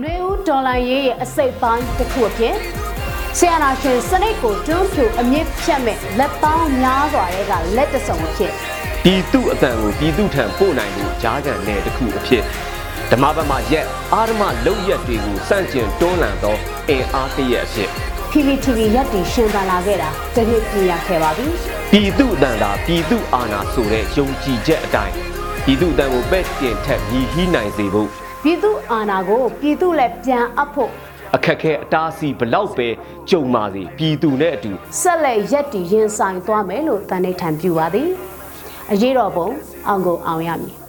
ຫນွေဦးဒေါ်လာရေးရဲ့အစိတ်ပိုင်းတစ်ခုအဖြစ်ဆီယနာရှင်စနစ်ကိုတွန်းဖြူအမြင့်ဖြတ်မဲ့လက်ပေါင်းများစွာတွေကလက်တစုံအဖြစ်ပြည်သူအတန်ကိုပြည်သူထံပို့နိုင်မှုကြားခံနယ်တစ်ခုအဖြစ်ဓမ္မဘက်မှရက်အာဓမ္မလုံရက်တွေကိုစန့်ကျင်တွန်းလှန်သောအင်အားတစ်ရက်အဖြစ် PPTV ရက်တည်ရှင်သန်လာခဲ့တာတနည်းပြင်ရခဲ့ပါပြီပြည်သူအတန်သာပြည်သူအာဏာဆိုတဲ့ယုံကြည်ချက်အတိုင်းပြည်သူအတန်ကိုပဲ့တင်ထက်ညီဟီးနိုင်စေဖို့ ပြည်သူအာဏာကိုပြည်သူလည်းပြန်အပ်ဖို့အခက်ခဲအတားအဆီးဘလောက်ပဲကြုံပါစေပြည်သူနဲ့အတူဆက်လက်ရက်တည်ရင်ဆိုင်သွားမယ်လို့တန်နေထံပြူပါသည်အရေးတော်ပုံအောင်ကိုအောင်ရမည်